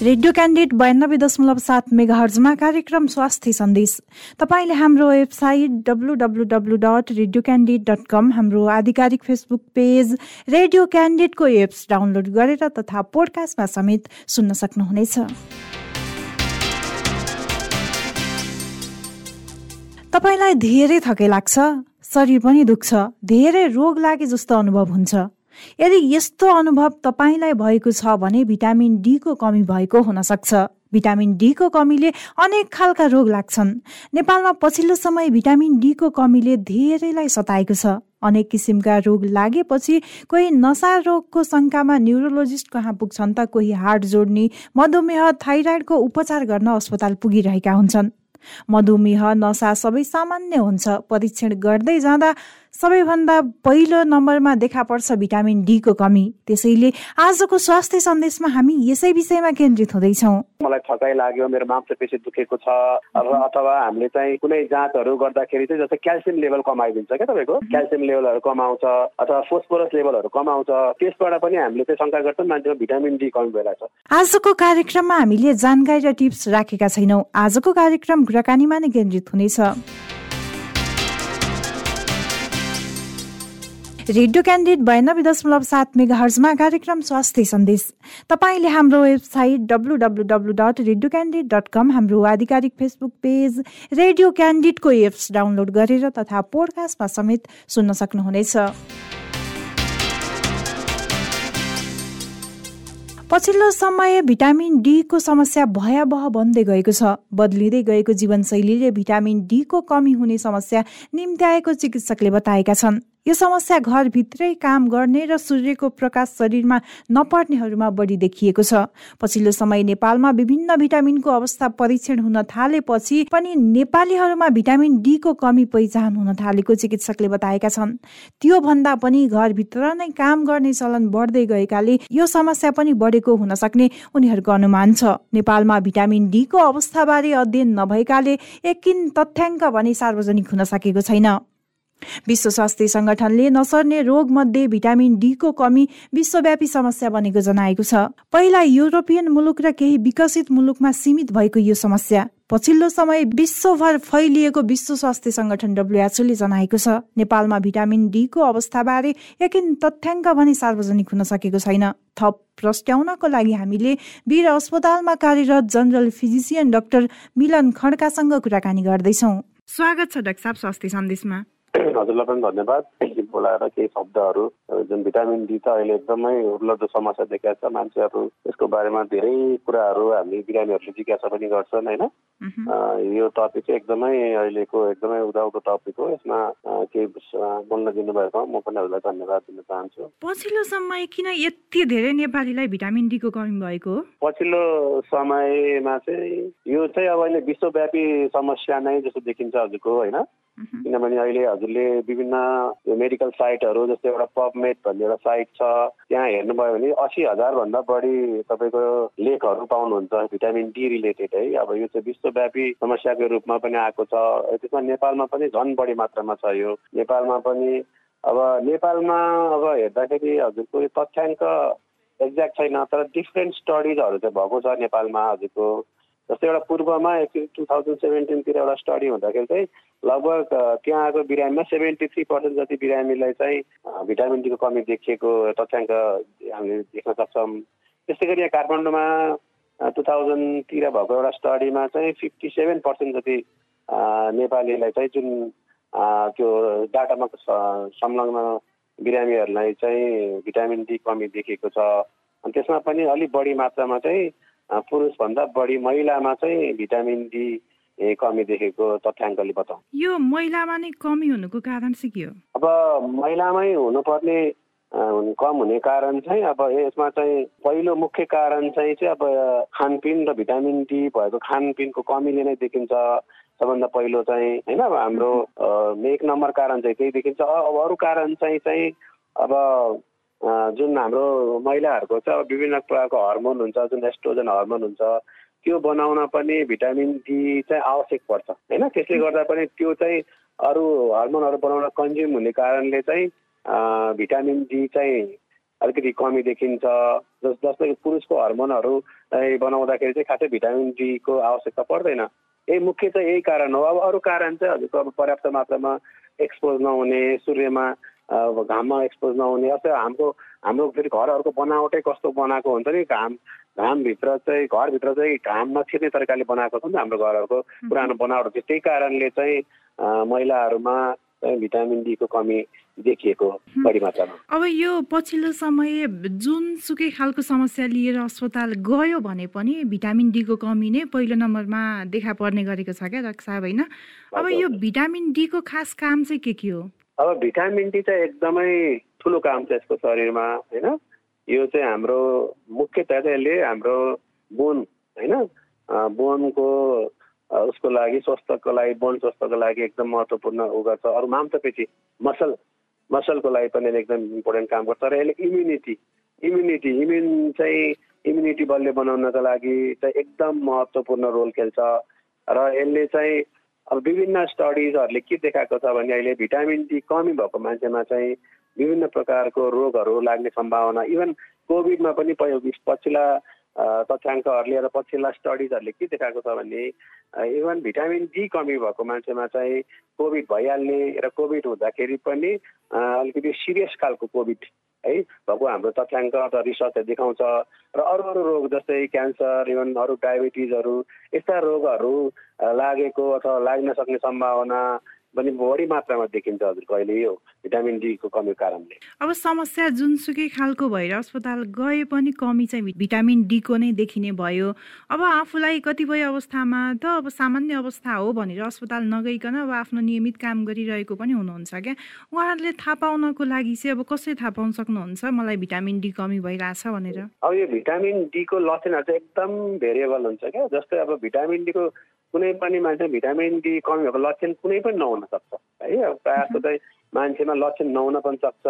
Radio candidate बयानब्बे दशमलव सात मेगाहर्जमा कार्यक्रम स्वास्थ्य सन्देश। तपाईँले हाम्रो website W W W dot radio candidate dot com हाम्रो आधिकारिक फेसबुक पेज रेडियो क्यान्डिडेटको एप्स डाउनलोड गरेर तथा पोडकास्टमा समेत सुन्न सक्नुहुनेछ। तपाईँलाई धेरै थकै लाग्छ शरीर पनि दुख्छ धेरै रोग लागे जस्तो अनुभव हुन्छ। यदि यस्तो अनुभव तपाईँलाई भएको छ भने भिटामिन डीको कमी भएको हुनसक्छ भिटामिन डीको कमीले अनेक खालका रोग लाग्छन्। नेपालमा पछिल्लो समय भिटामिन डीको कमीले धेरैलाई सताएको छ। अनेक किसिमका रोग लागेपछि कोही नसा रोगको शङ्कामा न्युरोलोजिस्ट कहाँ पुग्छन् त कोही हार्ट जोड्ने मधुमेह थाइराइडको उपचार गर्न अस्पताल पुगिरहेका हुन्छन्। मधुमेह नसा सबै सामान्य हुन्छ। परीक्षण गर्दै जाँदा सबैभन्दा पहिलो नम्बरमा देखा पर्छ भिटामिन डीको कमी। त्यसैले आजको स्वास्थ्य सन्देशमा हामी यसै विषयमा केन्द्रित हुँदैछौँ। मलाई थकाइ लाग्यो मेरो मांसपेशी दुखेको छ अथवा हामीले चाहिँ कुनै जाँचहरू गर्दाखेरि चाहिँ जस्तै क्याल्सियम लेभल कमाइदिन्छ क्या तपाईँको? क्याल्सियम लेभलहरू कमाउँछ अथवा फोस्फोरस लेभलहरू कमाउँछ। त्यसबाट पनि हामीले चाहिँ शङ्का गर्छौँ मान्छेको भिटामिन डी कमी भइरहेको छ। आजको कार्यक्रममा हामीले जानकारी र टिप्स राखेका छैनौँ। आजको कार्यक्रम कुराकानीमा नै केन्द्रित हुनेछ। रेडियो क्यान्डिडेट बयानब्बे दशमलव सात मेगा हर्जमा कार्यक्रम स्वास्थ्य सन्देश। तपाईँले हाम्रो website W W W dot radio candidate dot com हाम्रो आधिकारिक फेसबुक पेज रेडियो क्यान्डिडेटको एप्स डाउनलोड गरेर तथा पोडकास्टमा समेत सुन्न सक्नुहुनेछ। पछिल्लो समय भिटामिन डीको समस्या भयावह बन्दै गएको छ। बदलिँदै गएको जीवनशैलीले भिटामिन डीको कमी हुने समस्या निम्त्याएको चिकित्सकले बताएका छन्। यो समस्या घरभित्रै काम गर्ने र सूर्यको प्रकाश शरीरमा नपर्नेहरूमा बढी देखिएको छ। पछिल्लो समय नेपालमा विभिन्न भिटामिनको अवस्था परीक्षण हुन थालेपछि पनि नेपालीहरूमा भिटामिन डीको कमी पहिचान हुन थालेको चिकित्सकले बताएका छन्। त्यो भन्दा पनि घरभित्र नै काम गर्ने चलन बढ्दै गएकाले यो समस्या पनि बढेको हुन सक्ने उनीहरूको अनुमान छ। नेपालमा भिटामिन डीको अवस्थाबारे अध्ययन नभएकाले एकिन तथ्याङ्क भने सार्वजनिक हुन सकेको छैन। विश्व स्वास्थ्य संगठनले नसर्ने रोग मध्ये भिटामिन डीको कमी विश्वव्यापी समस्या बनेको जनाएको छ। पहिला युरोपियन मुलुक र केही विकसित मुलुकमा सीमित भएको यो समस्या। पछिल्लो समय विश्वभर फैलिएको विश्व स्वास्थ्य संगठन डब्लुएचओले जनाएको छ। नेपालमा भिटामिन डीको अवस्थाबारे यकिन तथ्याङ्क भने सार्वजनिक हुन सकेको छैन। थप प्रस्ट्याउनको लागि हामीले वीर अस्पतालमा कार्यरत जनरल फिजिसियन डाक्टर मिलन खड्कासँग कुराकानी गर्दैछौँ। स्वागत छ डाक्टर स्वास्थ्य सन्देशमा। हजुरलाई पनि धन्यवाद। बोलाएर केही शब्दहरू जुन भिटामिन डी त अहिले एकदमै उर्लदो समस्या देखाएको छ मान्छेहरू यसको बारेमा धेरै कुराहरू हामी बिरामीहरूले जिज्ञासा पनि गर्छन् होइन? यो टपिक चाहिँ एकदमै अहिलेको एकदमै उदाउदो टपिक हो। यसमा केही बोल्न दिनुभएको म पनि हजुरलाई धन्यवाद दिन चाहन्छु। पछिल्लो समय किन यति धेरै नेपालीलाई भिटामिन डीको कमी भएको? पछिल्लो समयमा चाहिँ यो चाहिँ अब अहिले विश्वव्यापी समस्या नै जस्तो देखिन्छ हजुरको होइन? किनभने अहिले हजुरले विभिन्न मेडिकल साइटहरू जस्तै एउटा पबमेट भन्ने एउटा साइट छ त्यहाँ हेर्नुभयो भने असी हजारभन्दा बढी तपाईँको लेखहरू पाउनुहुन्छ भिटामिन डी रिलेटेड है। अब यो चाहिँ विश्वव्यापी समस्याको रूपमा पनि आएको छ। त्यसमा नेपालमा पनि झन् बढी मात्रामा छ यो। नेपालमा पनि अब नेपालमा अब हेर्दाखेरि हजुरको यो तथ्याङ्क एक्ज्याक्ट छैन तर डिफ्रेन्ट स्टडिजहरू चाहिँ भएको छ नेपालमा हजुरको। जस्तै एउटा पूर्वमा टु थाउजन्ड सेभेन्टिनतिर एउटा स्टडी हुँदाखेरि चाहिँ लगभग त्यहाँ आएको बिरामीमा सेभेन्टी थ्री पर्सेन्ट जति बिरामीलाई चाहिँ भिटामिन डीको कमी देखिएको तथ्याङ्क हामीले देख्न सक्छौँ। त्यस्तै गरी यहाँ काठमाडौँमा टु थाउजन्डतिर भएको एउटा स्टडीमा चाहिँ फिफ्टी सेभेन पर्सेन्ट जति नेपालीलाई चाहिँ जुन त्यो डाटामा संलग्न बिरामीहरूलाई चाहिँ भिटामिन डी कमी देखिएको छ। अनि त्यसमा पनि अलिक बढी मात्रामा चाहिँ पुरुषभन्दा बढी महिलामा चाहिँ भिटामिन डी कमी देखेको तथ्याङ्कले बताउँ। यो महिलामा नै कमी हुनुको कारण चाहिँ के हो? अब महिलामै हुनुपर्ने कम हुने कारण चाहिँ अब यसमा चाहिँ पहिलो मुख्य कारण चाहिँ चाहिँ अब खानपिन र भिटामिन डी भएको खानपिनको कमीले नै देखिन्छ। सबभन्दा पहिलो चाहिँ होइन अब हाम्रो एक नम्बर कारण चाहिँ त्यही देखिन्छ। अब अरू कारण चाहिँ चाहिँ अब जुन हाम्रो महिलाहरूको चाहिँ अब विभिन्न प्रकारको हर्मोन हुन्छ जुन एस्ट्रोजन हर्मोन हुन्छ त्यो बनाउन पनि भिटामिन डी चाहिँ आवश्यक पर्छ होइन? त्यसले गर्दा पनि त्यो चाहिँ अरू हर्मोनहरू बनाउन कन्ज्युम हुने कारणले चाहिँ भिटामिन डी चाहिँ अलिकति कमी देखिन्छ। जस जस्तै पुरुषको हर्मोनहरू बनाउँदाखेरि चाहिँ खासै भिटामिन डीको आवश्यकता पर्दैन। यही मुख्य चाहिँ यही कारण हो। अब अरू कारण चाहिँ हजुरको अब पर्याप्त मात्रामा एक्सपोज नहुने सूर्यमा घाममा एक्सपोज नहुने अथवा हाम्रो हाम्रो फेरि घरहरूको बनावटै कस्तो बनाएको हुन्छ नि? घाम घामभित्र चाहिँ घरभित्र चाहिँ घाम नछिर्ने तरिकाले बनाएको छ नि हाम्रो घरहरूको पुरानो बनावट त्यही कारणले चाहिँ महिलाहरूमा भिटामिन डीको कमी देखिएको बढी मात्रामा अब यो पछिल्लो समय जुनसुकै खालको समस्या लिएर अस्पताल गयो भने पनि भिटामिन डीको कमी नै पहिलो नम्बरमा देखा पर्ने गरेको छ क्या डाक्टर साहब होइन? अब यो भिटामिन डीको खास काम चाहिँ के के हो? अब भिटामिन डी चाहिँ एकदमै ठुलो काम छ यसको शरीरमा होइन? यो चाहिँ हाम्रो मुख्यतः चाहिँ यसले हाम्रो बोन होइन? बोनको उसको लागि स्वास्थ्यको लागि बोन स्वास्थ्यको लागि एकदम महत्त्वपूर्ण उ गर्छ। अरू मांसपेशी मसल मसलको लागि पनि एकदम इम्पोर्टेन्ट काम गर्छ। र यसले इम्युनिटी इम्युनिटी इम्युन चाहिँ इम्युनिटी बलले बनाउनको लागि चाहिँ एकदम महत्त्वपूर्ण रोल खेल्छ। र यसले चाहिँ अब विभिन्न स्टडिजहरूले के देखाएको छ भने अहिले भिटामिन डी कमी भएको मान्छेमा चाहिँ विभिन्न प्रकारको रोगहरू लाग्ने सम्भावना इभन कोभिडमा पनि पछिल्ला तथ्याङ्कहरूले र पछिल्ला स्टडिजहरूले के देखाएको छ भने इभन भिटामिन डी कमी भएको मान्छेमा चाहिँ कोभिड भइहाल्ने र कोभिड हुँदाखेरि पनि अलिकति सिरियस खालको कोभिड है? भएको हाम्रो तथ्याङ्क अथवा रिसर्चहरू देखाउँछ र अरू अरू रोग जस्तै क्यान्सर इभन अरू डायबिटिजहरू यस्ता रोगहरू लागेको अथवा लाग्न सक्ने सम्भावना पनि बढी मात्रामा देखिन्छ हजुरको अहिले यो भिटामिन डीको कमी कारणले। अब समस्या जुनसुकै खालको भएर अस्पताल गए पनि कमी चाहिँ भिटामिन डीको नै देखिने भयो। अब आफूलाई कतिपय अवस्थामा त अब सामान्य अवस्था हो भनेर अस्पताल नगइकन अब आफ्नो नियमित काम गरिरहेको पनि हुनुहुन्छ क्या? उहाँहरूले थाहा पाउनको लागि चाहिँ अब कसरी थाहा पाउन सक्नुहुन्छ? मलाई भिटामिन डी कमी भइरहेछ भनेर। अब यो भिटामिन डीको लक्षणहरू चाहिँ एकदम भेरिएबल हुन्छ क्या? जस्तै अब भिटामिन डीको कुनै पनि मान्छे भिटामिन डी कमी भएको लक्षण कुनै पनि नहुन सक्छ है? अब प्रायः जस्तो चाहिँ मान्छेमा लक्षण नहुन पनि सक्छ।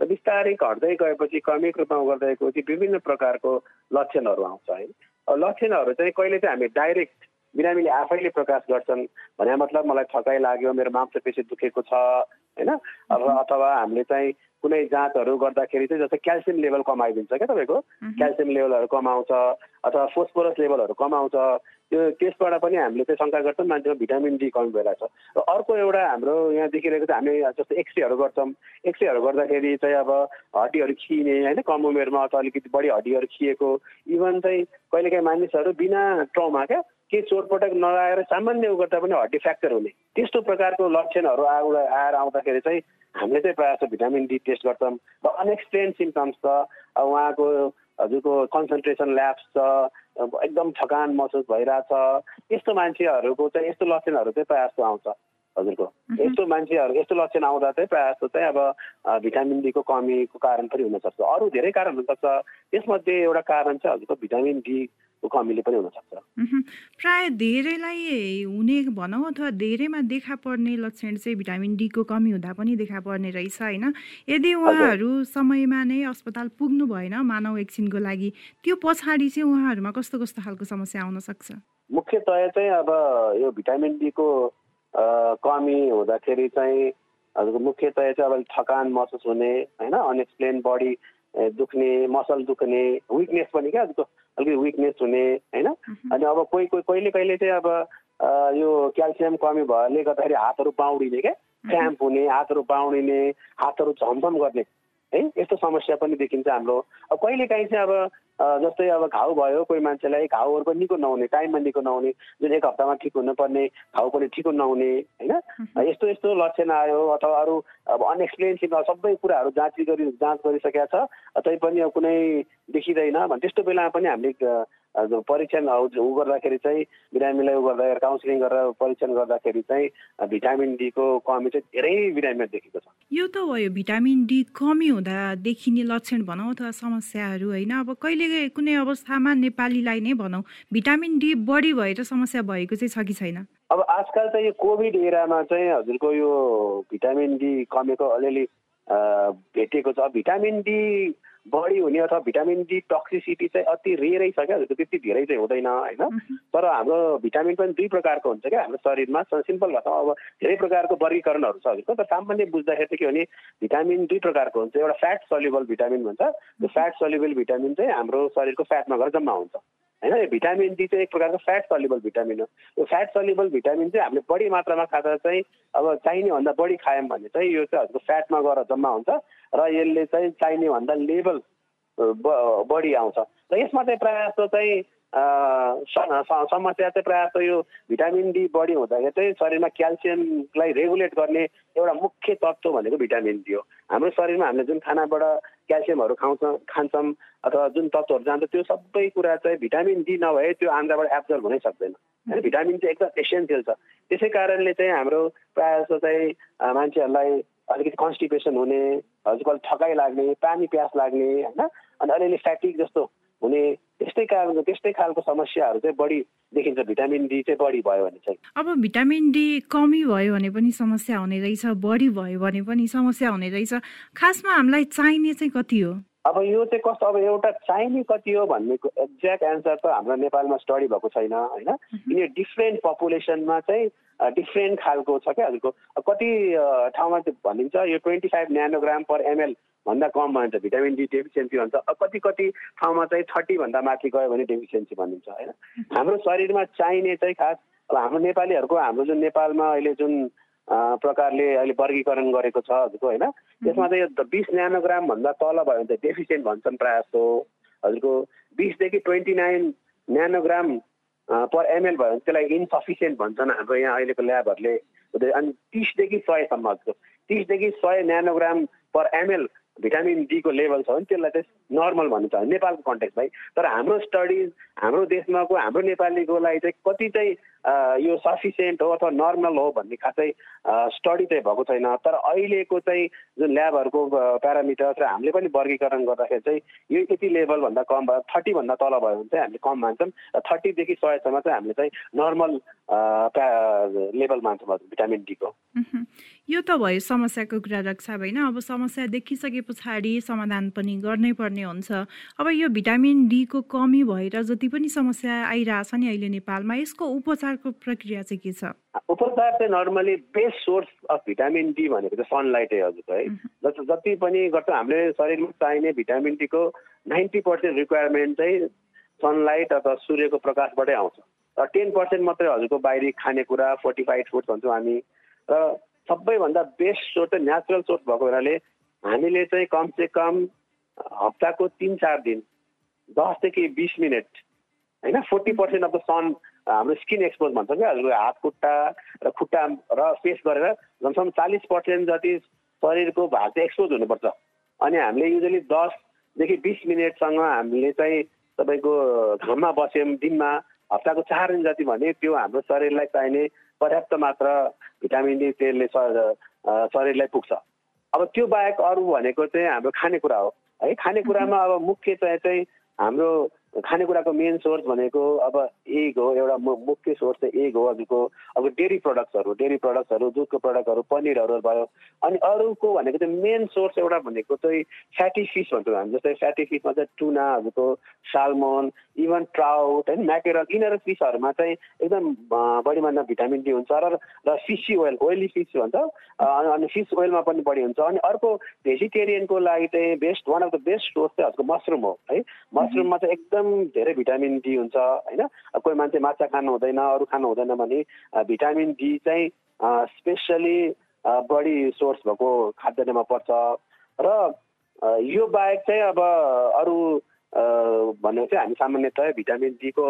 र बिस्तारै घट्दै गएपछि क्रमिक रूपमा गर्दै गएपछि विभिन्न प्रकारको लक्षणहरू आउँछ है? लक्षणहरू चाहिँ कहिले चाहिँ हामी डाइरेक्ट बिरामीले आफैले प्रकाश गर्छन् भने मतलब मलाई थकाइ लाग्यो मेरो मांसपेशी दुखेको छ होइन? अथवा हामीले चाहिँ कुनै जाँचहरू गर्दाखेरि चाहिँ जस्तै क्याल्सियम लेभल कमाइदिन्छ क्या तपाईँको? क्याल्सियम लेभलहरू कमाउँछ अथवा फोस्फोरस लेभलहरू कमाउँछ। त्यो त्यसबाट पनि हामीले चाहिँ शङ्का गर्छौँ मान्छेमा भिटामिन डी कमी भइरहेछ र अर्को एउटा हाम्रो यहाँ देखिरहेको चाहिँ हामी जस्तो एक्सरेहरू गर्छौँ। एक्सरेहरू गर्दाखेरि चाहिँ अब हड्डीहरू खिने होइन? कम उमेरमा अथवा अलिकति बढी हड्डीहरू खिएको इभन चाहिँ कहिलेकाहीँ मानिसहरू बिना ट्रमा क्या के चोटपटक नलाएर सामान्य गर्दा पनि हड्डी फ्र्याक्चर हुने। त्यस्तो प्रकारको लक्षणहरू आएर आउँदाखेरि चाहिँ हामीले चाहिँ प्रायः जस्तो भिटामिन डी टेस्ट गर्छौँ। र अनएक्सप्लेन सिम्टम्स छ। उहाँको हजुरको कन्सन्ट्रेसन ल्याप्स छ। एकदम थकान महसुस भइरहेछ। यस्तो मान्छेहरूको चाहिँ यस्तो लक्षणहरू चाहिँ प्रायः जस्तो आउँछ। हजुरको। यस्तो मान्छेहरू यस्तो लक्षण आउँदा चाहिँ प्रायः जस्तो चाहिँ अब भिटामिन डीको कमीको कारण पनि हुनसक्छ। अरू धेरै कारण हुनसक्छ। त्यसमध्ये एउटा कारण चाहिँ हजुरको भिटामिन डी कमीले पनि हुनसक्छ। प्राय धेरैलाई हुने भनौँ अथवा धेरैमा देखा पर्ने लक्षण चाहिँ भिटामिन डीको कमी हुँदा पनि देखा पर्ने रहेछ होइन? यदि उहाँहरू समयमा नै अस्पताल पुग्नु भएन मानव एकछिनको लागि त्यो पछाडि चाहिँ उहाँहरूमा कस्तो कस्तो खालको समस्या आउन सक्छ? मुख्यतया चाहिँ अब यो भिटामिन डीको कमी हुँदाखेरि चाहिँ हजुरको मुख्यतया चाहिँ अब थकान महसुस हुने होइन? अनएक्सप्लेन बडी दुख्ने मसल दुख्ने विकनेस पनि क्या अलिकति विकनेस हुने होइन? अनि अब कोही कोही कहिले कहिले चाहिँ अब यो क्याल्सियम कमी भएरले गर्दाखेरि हातहरू बाउडिने क्या? क्याम्प हुने हातहरू बाउडिने हातहरू झमझम गर्ने है? यस्तो समस्या पनि देखिन्छ हाम्रो। अब कहिले काहीँ चाहिँ अब जस्तै अब घाउ भयो कोही मान्छेलाई घाउहरू पनि निको नहुने टाइममा निको नहुने जुन एक हप्तामा ठिक हुनुपर्ने घाउ पनि ठिक नहुने होइन? यस्तो यस्तो लक्षण आयो अथवा अरू अब अनएक्सप्लेन सबै कुराहरू जाँच गरी जाँच गरिसकेका छ। तैपनि अब कुनै देखिँदैन भने त्यस्तो बेलामा पनि हामीले परीक्षण उ गर्दाखेरि चाहिँ बिरामीलाई उ गर्दाखेरि काउन्सिलिङ गरेर परीक्षण गर्दाखेरि चाहिँ भिटामिन डीको कमी चाहिँ धेरै बिरामीमा देखेको छ यो त भयो भिटामिन डी कमी हुँदा देखिने लक्षण भनौँ अथवा समस्याहरू होइन अब कहिले कुनै अवस्थामा नेपालीलाई नै भनौँ भिटामिन डी बढी भएर समस्या भएको चाहिँ छ कि छैन अब आजकल चाहिँ यो कोभिड एरामा चाहिँ हजुरको यो भिटामिन डी कमीको अलिअलि भेटिएको छ भिटामिन डी बढी हुने अथवा भिटामिन डी टक्सिसिटी चाहिँ अति रेरै छ क्या त्यति धेरै चाहिँ हुँदैन होइन? तर हाम्रो भिटामिन पनि दुई प्रकारको हुन्छ क्या हाम्रो शरीरमा सिम्पल भाषामा अब धेरै प्रकारको वर्गीकरणहरू छ हजुरको तर सामान्य बुझ्दाखेरि चाहिँ के भने भिटामिन दुई प्रकारको हुन्छ। एउटा फ्याट सल्युबल भिटामिन भन्छ। त्यो फ्याट सल्युबल भिटामिन चाहिँ हाम्रो शरीरको फ्याटमा गएर जम्मा हुन्छ। होइन भिटामिन डी चाहिँ एक प्रकारको फ्याट सल्युबल भिटामिन हो। यो फ्याट सल्युबल भिटामिन चाहिँ हामीले बढी मात्रामा खाँदा चाहिँ अब चाहिने भन्दा बढी खायौँ भने चाहिँ यो चाहिँ हजुरको फ्याटमा गएर जम्मा हुन्छ र यसले चाहिँ चाहिने भन्दा लेभल बढी आउँछ। र यसमा चाहिँ प्रायः जस्तो चाहिँ समस्या चाहिँ प्रायः जस्तो यो भिटामिन डी बढी हुँदाखेरि चाहिँ शरीरमा क्याल्सियमलाई रेगुलेट गर्ने एउटा मुख्य तत्त्व भनेको भिटामिन डी हो। हाम्रो शरीरमा हामीले जुन खानाबाट क्याल्सियमहरू खाउँछ खान्छौँ अथवा जुन तत्त्वहरू जान्छ त्यो सबै कुरा चाहिँ भिटामिन डी नभए त्यो आन्द्राबाट एब्जर्भ हुनै सक्दैन। होइन? भिटामिन चाहिँ एकदम एसेन्सियल छ। त्यसै कारणले चाहिँ हाम्रो प्रायः जस्तो चाहिँ मान्छेहरूलाई अलिकति कन्स्टिपेसन हुने हजुर थकाइ लाग्ने पानी प्यास लाग्ने होइन? अनि अलिअलि फ्याटिक जस्तो हुने त्यस्तै कारणको त्यस्तै खालको समस्याहरू चाहिँ बढी देखिन्छ। भिटामिन डी चाहिँ बढी भयो भने चाहिँ। अब भिटामिन डी कमी भयो भने पनि समस्या हुने रहेछ बढी भयो भने पनि समस्या हुने रहेछ। खासमा हामीलाई चाहिने चाहिँ कति हो? अब यो चाहिँ कस्तो अब एउटा चाहिने कति हो भन्नेको एक्ज्याक्ट एन्सर त हाम्रो नेपालमा स्टडी भएको छैन होइन? किन डिफ्रेन्ट पपुलेसनमा चाहिँ डिफ्रेन्ट खालको छ क्या? हजुरको कति ठाउँमा चाहिँ भनिन्छ यो twenty five nanogram per ML भन्दा कम भन्छ भिटामिन डी डेफिसियन्सी भन्छ। कति कति ठाउँमा चाहिँ थर्टीभन्दा माथि गयो भने डेफिसियन्सी भनिन्छ होइन? हाम्रो शरीरमा चाहिने चाहिँ खास अब हाम्रो नेपालीहरूको हाम्रो जुन नेपालमा अहिले जुन प्रकारले अहिले वर्गीकरण गरेको छ हजुरको होइन? त्यसमा चाहिँ बिस न्यानोग्रामभन्दा तल भयो भने चाहिँ डेफिसियन्ट भन्छन् प्रायः जस्तो। हजुरको बिसदेखि twenty nine nanogram per ML भयो भने त्यसलाई इन्सफिसियन्ट भन्छन् हाम्रो यहाँ अहिलेको ल्याबहरूले अनि तिसदेखि सयसम्म हजुरको तिसदेखि सय न्यानोग्राम पर एमएल भिटामिन डीको लेभल छ भने त्यसलाई चाहिँ नर्मल भनिन्छ नेपालको कन्टेक्स्ट भाइ। तर हाम्रो स्टडिज हाम्रो देशमाको हाम्रो नेपालीको लागि चाहिँ कति चाहिँ यो सफिसियन्ट हो अथवा नर्मल हो भन्ने खासै स्टडी चाहिँ भएको छैन। तर अहिलेको चाहिँ जुन ल्याबहरूको प्यारामिटर्स र हामीले पनि वर्गीकरण गर्दाखेरि चाहिँ यो यति लेभलभन्दा कम भयो। थर्टीभन्दा तल भयो भने चाहिँ हामीले कम मान्छौँ र थर्टीदेखि सयसम्म चाहिँ हामीले चाहिँ नर्मल लेभल मान्छौँ भिटामिन डीको यो त भयो समस्याको कुरा रक्षा होइन अब समस्या देखिसके पछाडि समाधान पनि गर्नै पर्ने हुन्छ। अब यो भिटामिन डीको कमी भएर जति पनि समस्या आइरहेछ नि अहिले नेपालमा यसको उपचारको प्रक्रिया चाहिँ के छ? उपचार चाहिँ normally best source of vitamin D भनेको चाहिँ सनलाइटै हजुर है। जस्तो जति पनि गर्छ हामीले शरीरमा चाहिने भिटामिन डीको नाइन्टी पर्सेन्ट रिक्वायरमेन्ट चाहिँ सनलाइट अथवा सूर्यको प्रकाशबाटै आउँछ। र टेन पर्सेन्ट मात्रै हजुरको बाहिरी खानेकुरा फोर्टिफाइड फुड भन्छौँ हामी। र सबैभन्दा बेस्ट सोर्स चाहिँ नेचुरल सोर्स भएको हुनाले हामीले चाहिँ कमसे कम हप्ताको तिन चार दिन दसदेखि बिस मिनट होइन forty percent of the sun हाम्रो स्किन एक्सपोज भन्छ क्या हात खुट्टा र खुट्टा र फेस गरेर कमसेकम चालिस पर्सेन्ट जति शरीरको भाग चाहिँ एक्सपोज हुनुपर्छ। अनि हामीले युजली दसदेखि बिस मिनटसँग हामीले चाहिँ तपाईँको घाममा बस्यौँ दिनमा हप्ताको चार दिन जति भने त्यो हाम्रो शरीरलाई चाहिने पर्याप्त मात्रा भिटामिन डी तेलले शरीरलाई पुग्छ। अब त्यो बाहेक अरू भनेको चाहिँ हाम्रो खानेकुरा हो। है खानेकुरामा अब मुख्य चाहिँ चाहिँ हाम्रो खानेकुराको मेन सोर्स भनेको अब एग हो एउटा मुख्य सोर्स चाहिँ एग हो हजुरको अब डेरी प्रडक्ट्सहरू डेरी प्रडक्ट्सहरू दुधको प्रडक्टहरू पनिरहरू भयो अनि अरूको भनेको चाहिँ मेन सोर्स एउटा भनेको चाहिँ फ्याटी फिस भन्छौँ हामी जस्तै फ्याटी फिसमा चाहिँ टुना हजुरको सालमन इभन ट्राउट होइन म्याकेरल यिनीहरू फिसहरूमा चाहिँ एकदम बढी मात्रा भिटामिन डी हुन्छ र र फिसी ओइल ओइली फिस भन्छ अनि फिस ओइलमा पनि बढी हुन्छ अनि अर्को भेजिटेरियनको लागि चाहिँ best one of the best source चाहिँ हजुरको मसरुम हो है मसरुममा चाहिँ एकदम एकदम धेरै भिटामिन डी हुन्छ होइन? कोही मान्छे माछा खानु हुँदैन अरू खानु हुँदैन भने भिटामिन डी चाहिँ स्पेसली बढी सोर्स भएको खाद्यान्नमा पर्छ। र यो बाहेक चाहिँ अब अरू भन्ने चाहिँ हामी सामान्यतः भिटामिन डीको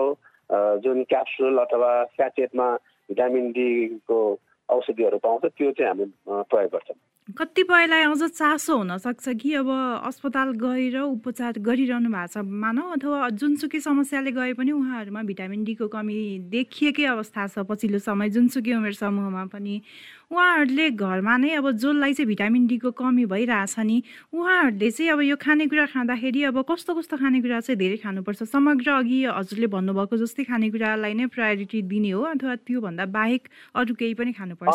जुन क्याप्सुल अथवा स्याचेटमा भिटामिन डीको औषधिहरू पाउँछ त्यो चाहिँ हामी प्रयोग गर्छौँ। कतिपयलाई अझ चासो हुनसक्छ कि अब अस्पताल गएर उपचार गरिरहनु भएको छ। मानौ अथवा जुनसुकै समस्याले गए पनि उहाँहरूमा भिटामिन डीको कमी देखिएकै अवस्था छ। पछिल्लो समय जुनसुकै उमेर समूहमा पनि उहाँहरूले घरमा नै अब जसलाई चाहिँ भिटामिन डीको कमी भइरहेछ नि उहाँहरूले चाहिँ अब यो खानेकुरा खाँदाखेरि अब कस्तो कस्तो खानेकुरा चाहिँ धेरै खानुपर्छ? समग्र अघि हजुरले भन्नुभएको जस्तै खानेकुरालाई नै प्रायोरिटी दिने हो अथवा त्योभन्दा बाहेक अरू केही पनि खानुपर्छ?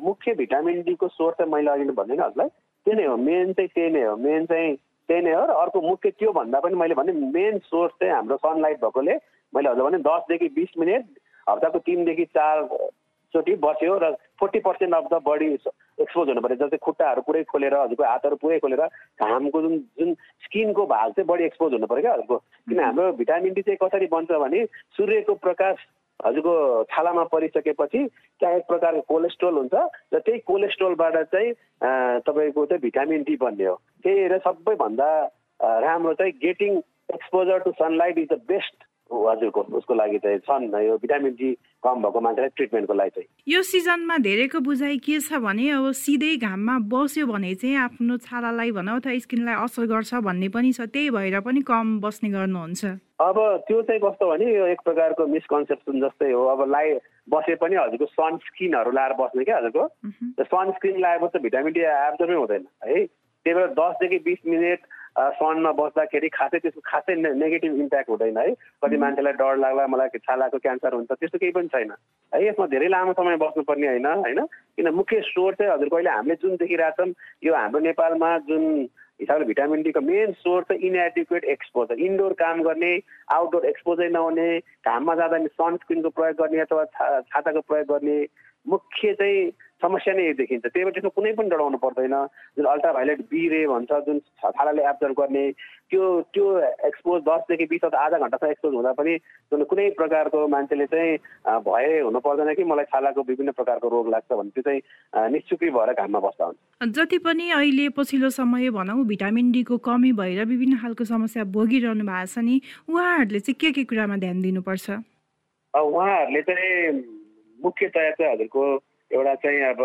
मुख्य भिटामिन डीको सोर्स चाहिँ मैले अघि भन्दैन हजुरलाई। त्यही नै हो मेन चाहिँ त्यही नै हो मेन चाहिँ त्यही नै हो र अर्को मुख्य त्यो भन्दा पनि मैले भने मेन सोर्स चाहिँ हाम्रो सनलाइट भएकोले मैले हजुर भने दसदेखि बिस मिनट हप्ताको तिनदेखि चारचोटि बस्यो र forty percent of the body expose हुनु पऱ्यो। जस्तै खुट्टाहरू पुरै खोलेर हजुरको हातहरू पुरै खोलेर घामको जुन जुन स्किनको भाग चाहिँ बढी एक्सपोज हुनु पऱ्यो क्या हजुरको। किन हाम्रो भिटामिन डी चाहिँ कसरी बन्छ भने सूर्यको प्रकाश हजुरको छालामा परिसकेपछि त्यहाँ एक प्रकारको कोलेस्ट्रोल हुन्छ र त्यही कोलेस्ट्रोलबाट चाहिँ तपाईँको चाहिँ भिटामिन डी बन्ने हो। त्यही हेरेर सबैभन्दा राम्रो चाहिँ getting exposure to sunlight is the best हजुरको उसको लागि चाहिँ छन्। यो भिटामिन डी कम भएको मान्छेलाई ट्रिटमेन्टको लागि चाहिँ। यो सिजनमा धेरैको बुझाइ के छ भने अब सिधै घाममा बस्यो भने चाहिँ आफ्नो छालालाई भनौँ अथवा स्किनलाई असर गर्छ भन्ने पनि छ। त्यही भएर पनि कम बस्ने गर्नुहुन्छ। अब त्यो चाहिँ कस्तो भने यो एक प्रकारको मिसकन्सेप्सन जस्तै हो। अब लाइ बसे पनि हजुरको सनस्क्रिनहरू लाएर बस्ने क्या हजुरको। सनस्क्रिन लगाएपछि भिटामिन डी एब्जर्मै हुँदैन। है त्यही भएर दसदेखि बिस मिनट सनमा बस्दाखेरि खासै त्यसको खासै नेगेटिभ इम्प्याक्ट हुँदैन है। कति मान्छेलाई डर लाग्ला मलाई छालाको क्यान्सर हुन्छ त्यस्तो केही पनि छैन। है यसमा धेरै लामो समय बस्नुपर्ने होइन होइन? किन मुख्य स्रोत चाहिँ हजुर अहिले हामीले जुन देखिरहेछौँ यो हाम्रो नेपालमा जुन हिसाबले भिटामिन डीको मेन सोर्स चाहिँ इनएडिक्वेट एक्सपोजर इन्डोर काम गर्ने आउटडोर एक्सपोजर नहुने घाममा जाँदा सनस्क्रिनको प्रयोग गर्ने अथवा छाताको प्रयोग गर्ने मुख्य चाहिँ समस्या नै देखिन्छ त्यही भएर त्यसमा कुनै पनि डराउनु पर्दैन। जुन अल्ट्राभाइलेट बी रे भन्छ जुन छालाले एब्जर्भ गर्ने त्यो त्यो एक्सपोज दसदेखि बिस अथवा आधा घन्टासम्म एक्सपोज हुँदा पनि जुन कुनै प्रकारको मान्छेले चाहिँ भए हुनु पर्दैन कि मलाई छालाको विभिन्न प्रकारको रोग लाग्छ भने त्यो चाहिँ निश्चुकी भएर घाममा बस्दा हुन्छ। जति पनि अहिले पछिल्लो समय भनौँ भिटामिन डीको कमी भएर विभिन्न खालको समस्या भोगिरहनु भएको छ नि उहाँहरूले चाहिँ के के कुरामा ध्यान दिनुपर्छ? उहाँहरूले चाहिँ मुख्यतया चाहिँ हजुरको एउटा चाहिँ अब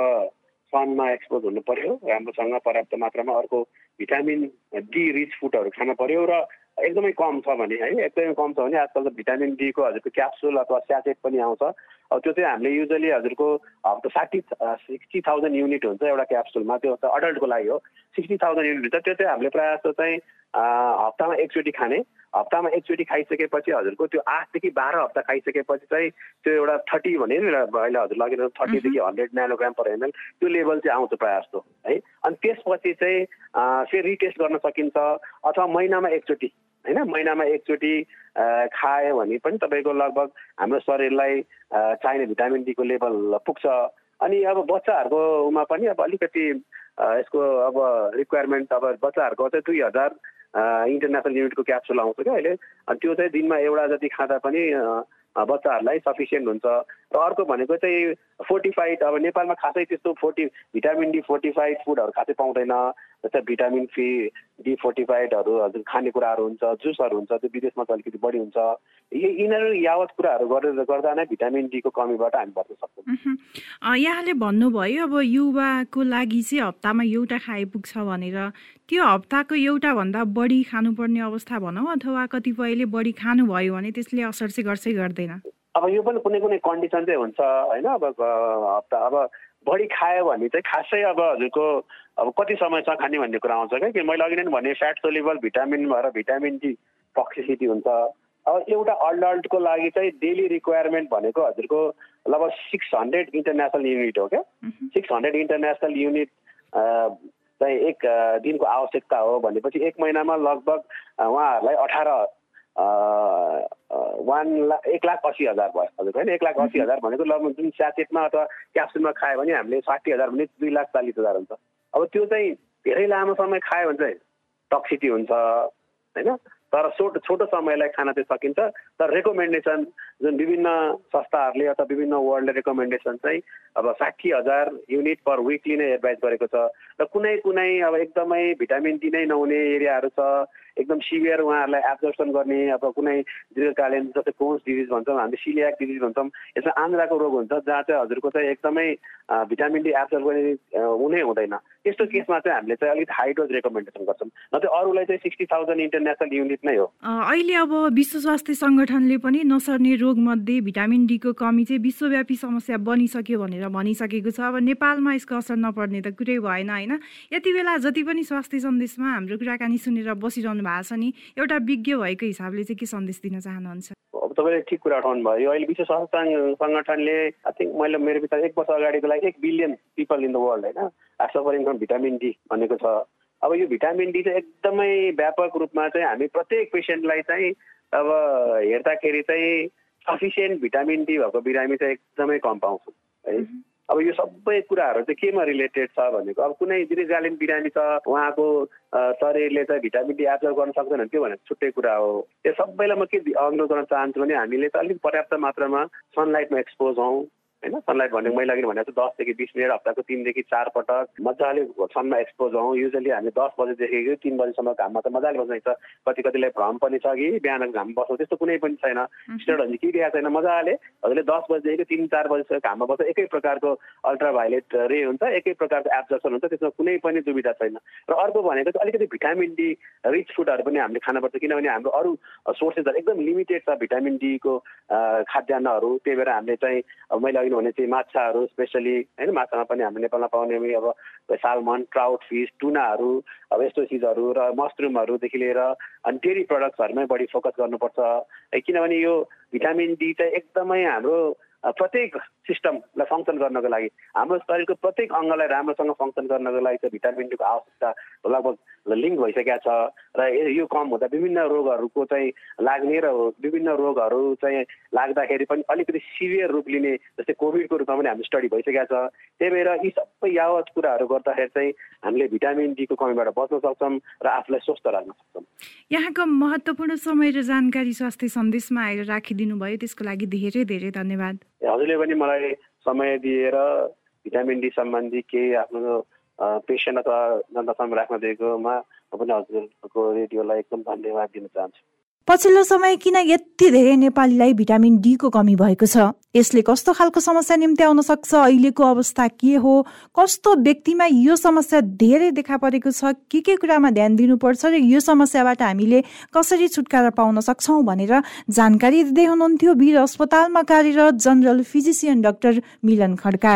सनमा एक्सपोज हुनु पर्यो राम्रोसँग पर्याप्त मात्रामा अर्को भिटामिन डी रिच फुडहरू खानु पर्यो र एकदमै कम छ भने है एकदमै कम छ भने आजकल त भिटामिन डीको हजुरको क्याप्सुल अथवा स्याचेट पनि आउँछ। त्यो चाहिँ हामीले युजली हजुरको हप्ता साठी सिक्सटी थाउजन्ड युनिट हुन्छ एउटा क्याप्सुलमा त्यो त अडल्टको लागि हो। सिक्सटी थाउजन्ड युनिट हुन्छ त्यो चाहिँ हामीले प्रायः जस्तो चाहिँ हप्तामा एकचोटि खाने। हप्तामा एकचोटि खाइसकेपछि हजुरको त्यो आठदेखि बाह्र हप्ता खाइसकेपछि चाहिँ त्यो एउटा थर्टी भने नि अहिले हजुर लगेर थर्टीदेखि हन्ड्रेड नानोग्राम पर एमएल त्यो लेभल चाहिँ आउँछ प्रायः जस्तो है। अनि त्यसपछि चाहिँ फेरि रिटेस्ट गर्न सकिन्छ अथवा महिनामा एकचोटि होइन महिनामा एकचोटि खायो भने पनि तपाईँको लगभग हाम्रो शरीरलाई चाहिने भिटामिन डीको लेभल पुग्छ। अनि अब बच्चाहरूकोमा पनि अब अलिकति यसको अब रिक्वायरमेन्ट अब बच्चाहरूको चाहिँ दुई हजार इन्टरनेसनल युनिटको क्याप्सुल आउँछ क्या अहिले। अनि त्यो चाहिँ दिनमा एउटा जति खाँदा पनि बच्चाहरूलाई सफिसियन्ट हुन्छ। र अर्को भनेको चाहिँ फोर्टिफाइड अब नेपालमा खासै त्यस्तो फोर्टी भिटामिन डी फोर्टिफाइड फुडहरू खासै पाउँदैन। जस्तै भिटामिन सी डी फोर्टिफाइडहरू हजुर खानेकुराहरू हुन्छ जुसहरू हुन्छ त्यो विदेशमा त अलिकति बढी हुन्छ। यिनीहरू यावत कुराहरू गरेर गर्दा नै भिटामिन डीको कमीबाट हामी बच्न सक्छौँ। यहाँले भन्नुभयो अब युवाको लागि चाहिँ हप्तामा एउटा खाए पुग्छ भनेर। त्यो हप्ताको एउटा भन्दा बढी खानुपर्ने अवस्था भनौँ अथवा कतिपयले बढी खानुभयो भने त्यसले असर चाहिँ गर्छै गर्दैन। अब यो पनि कुनै कुनै कन्डिसन चाहिँ हुन्छ होइन? अब हप्ता अब बढी खायो भने चाहिँ खासै अब हजुरको अब कति समयसम्म खाने भन्ने कुरा आउँछ क्या? कि मैले अघि नै भने फ्याट सोलिबल भिटामिन भएर भिटामिन डी टक्सिसिटी हुन्छ। अब एउटा अडल्टको लागि चाहिँ डेली रिक्वायरमेन्ट भनेको हजुरको लगभग सिक्स हन्ड्रेड इन्टरनेसनल युनिट हो क्या? सिक्स हन्ड्रेड इन्टरनेसनल युनिट चाहिँ एक दिनको आवश्यकता हो। भनेपछि एक महिनामा लगभग उहाँहरूलाई अठार वान लाख एक लाख असी हजार भयो। हजुर होइन? एक लाख असी हजार भनेको लगभग जुन स्याचेटमा अथवा क्याप्सुलमा खायो भने हामीले साठी हजार भने दुई लाख चालिस हजार हुन्छ। अब त्यो चाहिँ धेरै लामो समय खायो भने चाहिँ टक्सिटी हुन्छ होइन? तर छोटो छोटो समयलाई खान चाहिँ सकिन्छ। तर रेकमेन्डेसन जुन विभिन्न संस्थाहरूले अथवा विभिन्न वर्ल्डले रेकमेन्डेसन चाहिँ अब साठी हजार युनिट पर विकली नै एडभाइस गरेको छ। र कुनै कुनै अब एकदमै भिटामिन डी नै नहुने एरियाहरू छ एकदम सिभियर उहाँहरूलाई एब्जर्सन गर्ने अब कुनै दीर्घकालीन जस्तै कोन्स डिजिज भन्छौँ हामीले सिलियाक डिजिज भन्छौँ यसमा आन्द्राको रोग हुन्छ जहाँ चाहिँ हजुरको चाहिँ एकदमै भिटामिन डी एब्जर्भ गर्ने हुनै हुँदैन। त्यस्तो केसमा चाहिँ हामीले चाहिँ अलिक हाई डोज रेकमेन्डेसन गर्छौँ। न चाहिँ अरूलाई चाहिँ सिक्सटी थाउजन्ड इन्टरनेसनल युनिट नै हो। अहिले अब विश्व स्वास्थ्य सङ्गठनले पनि नसर्ने रोगमध्ये भिटामिन डीको कमी चाहिँ विश्वव्यापी समस्या बनिसक्यो भनेर भनिसकेको छ। अब नेपालमा यसको असर नपर्ने त कुरै भएन होइन? यति बेला जति पनि स्वास्थ्य सन्देशमा हाम्रो कुराकानी सुनेर बसिरहनु भएको छ नि एउटा विज्ञ भएको हिसाबले चाहिँ के सन्देश दिन चाहनुहुन्छ? अब तपाईँले ठिक कुरा उठाउनु भयो अहिले विश्व स्वास्थ्य सङ्गठनले आई थिङ्क मैले मेरो विचार एक वर्ष अगाडिको लागि एक billion people in the world होइन? Are suffering from vitamin D भनेको छ। अब यो भिटामिन डी चाहिँ एकदमै व्यापक रूपमा चाहिँ हामी प्रत्येक पेसेन्टलाई चाहिँ अब हेर्दाखेरि चाहिँ सफिसियन्ट भिटामिन डी भएको बिरामी चाहिँ एकदमै कम पाउँछौँ है। अब यो सबै कुराहरू चाहिँ केमा रिलेटेड छ भनेको अब कुनै दीर्घकालीन बिरामी छ उहाँको शरीरले चाहिँ भिटामिन डी एब्जर्भ गर्न सक्दैन त्यो भनेको छुट्टै कुरा हो। यो सबैलाई म के अनुरोध गर्न चाहन्छु भने हामीले चाहिँ अलिक पर्याप्त मात्रामा सनलाइटमा एक्सपोज हौँ। होइन? सनलाइट भनेको मैले अघि भनेको दसदेखि बिस मिनट हप्ताको तिनदेखि चार पटक मजाले सनमा एक्सपोज हौँ। युजली हामी दस बजीदेखि तिन बजीसम्म घाममा त मजाले बस्नु कति कतिलाई भ्रम पनि छ कि बिहानको घाम बस्नु त्यस्तो कुनै पनि छैन। स्टुडेन्टहरूले के दिएको छैन मजाले हजुरले दस बजीदेखि तिन चार बजीसम्म घाममा बस्छ एकै प्रकारको अल्ट्राभाइलेट रे हुन्छ एकै प्रकारको एब्जर्सन हुन्छ त्यसमा कुनै पनि दुविधा छैन। र अर्को भनेको चाहिँ अलिकति भिटामिन डी रिच फुडहरू पनि हामीले खानुपर्छ। किनभने हाम्रो अरू सोर्सेसहरू एकदम लिमिटेड छ भिटामिन डीको खाद्यान्नहरू। त्यही भएर हामीले चाहिँ मैले भने चाहिँ माछाहरू स्पेसली होइन माछामा पनि हाम्रो नेपालमा पाउने अब सालमन ट्राउट फिस टुनाहरू अब यस्तो चिजहरू र मसरुमहरूदेखि लिएर अनि डेरी प्रडक्ट्सहरूमै बढी फोकस गर्नुपर्छ। किनभने यो भिटामिन डी चाहिँ एकदमै हाम्रो प्रत्येक सिस्टमलाई फङ्सन गर्नको लागि। हाम्रो शरीरको प्रत्येक अङ्गलाई राम्रोसँग फङ्सन गर्नको लागि चाहिँ भिटामिन डीको आवश्यकता लगभग लिङ्क भइसकेका छ र यो कम हुँदा विभिन्न रोगहरूको चाहिँ लाग्ने र विभिन्न रोगहरू चाहिँ लाग्दाखेरि पनि अलिकति सिभियर रूप लिने जस्तै कोभिडको रूपमा पनि हाम्रो स्टडी भइसकेका छ। त्यही भएर यी सबै यावत कुराहरू गर्दाखेरि चाहिँ हामीले भिटामिन डीको कमीबाट बच्न सक्छौँ र आफूलाई स्वस्थ राख्न सक्छौँ। यहाँको महत्त्वपूर्ण समय र जानकारी स्वास्थ्य सन्देशमा आएर राखिदिनु भयो त्यसको लागि धेरै धेरै धन्यवाद। हजुरले पनि मलाई समय दिएर भिटामिन डी सम्बन्धी केही आफ्नो पेसेन्ट अथवा जनतासम्म राख्न दिएकोमा म पनि हजुरको रेडियोलाई एकदम धन्यवाद दिन चाहन्छु। पछिल्लो समय किन यति धेरै नेपालीलाई भिटामिन डीको कमी भएको छ? यसले कस्तो खालको समस्या निम्ति आउन सक्छ? अहिलेको अवस्था के हो? कस्तो व्यक्तिमा यो समस्या धेरै देखा परेको छ? के के कुरामा ध्यान दिनुपर्छ र यो समस्याबाट हामीले कसरी छुटकारा पाउन सक्छौँ भनेर जानकारी दिँदै हुनुहुन्थ्यो वीर अस्पतालमा कार्यरत general physician doctor Milan Khadka.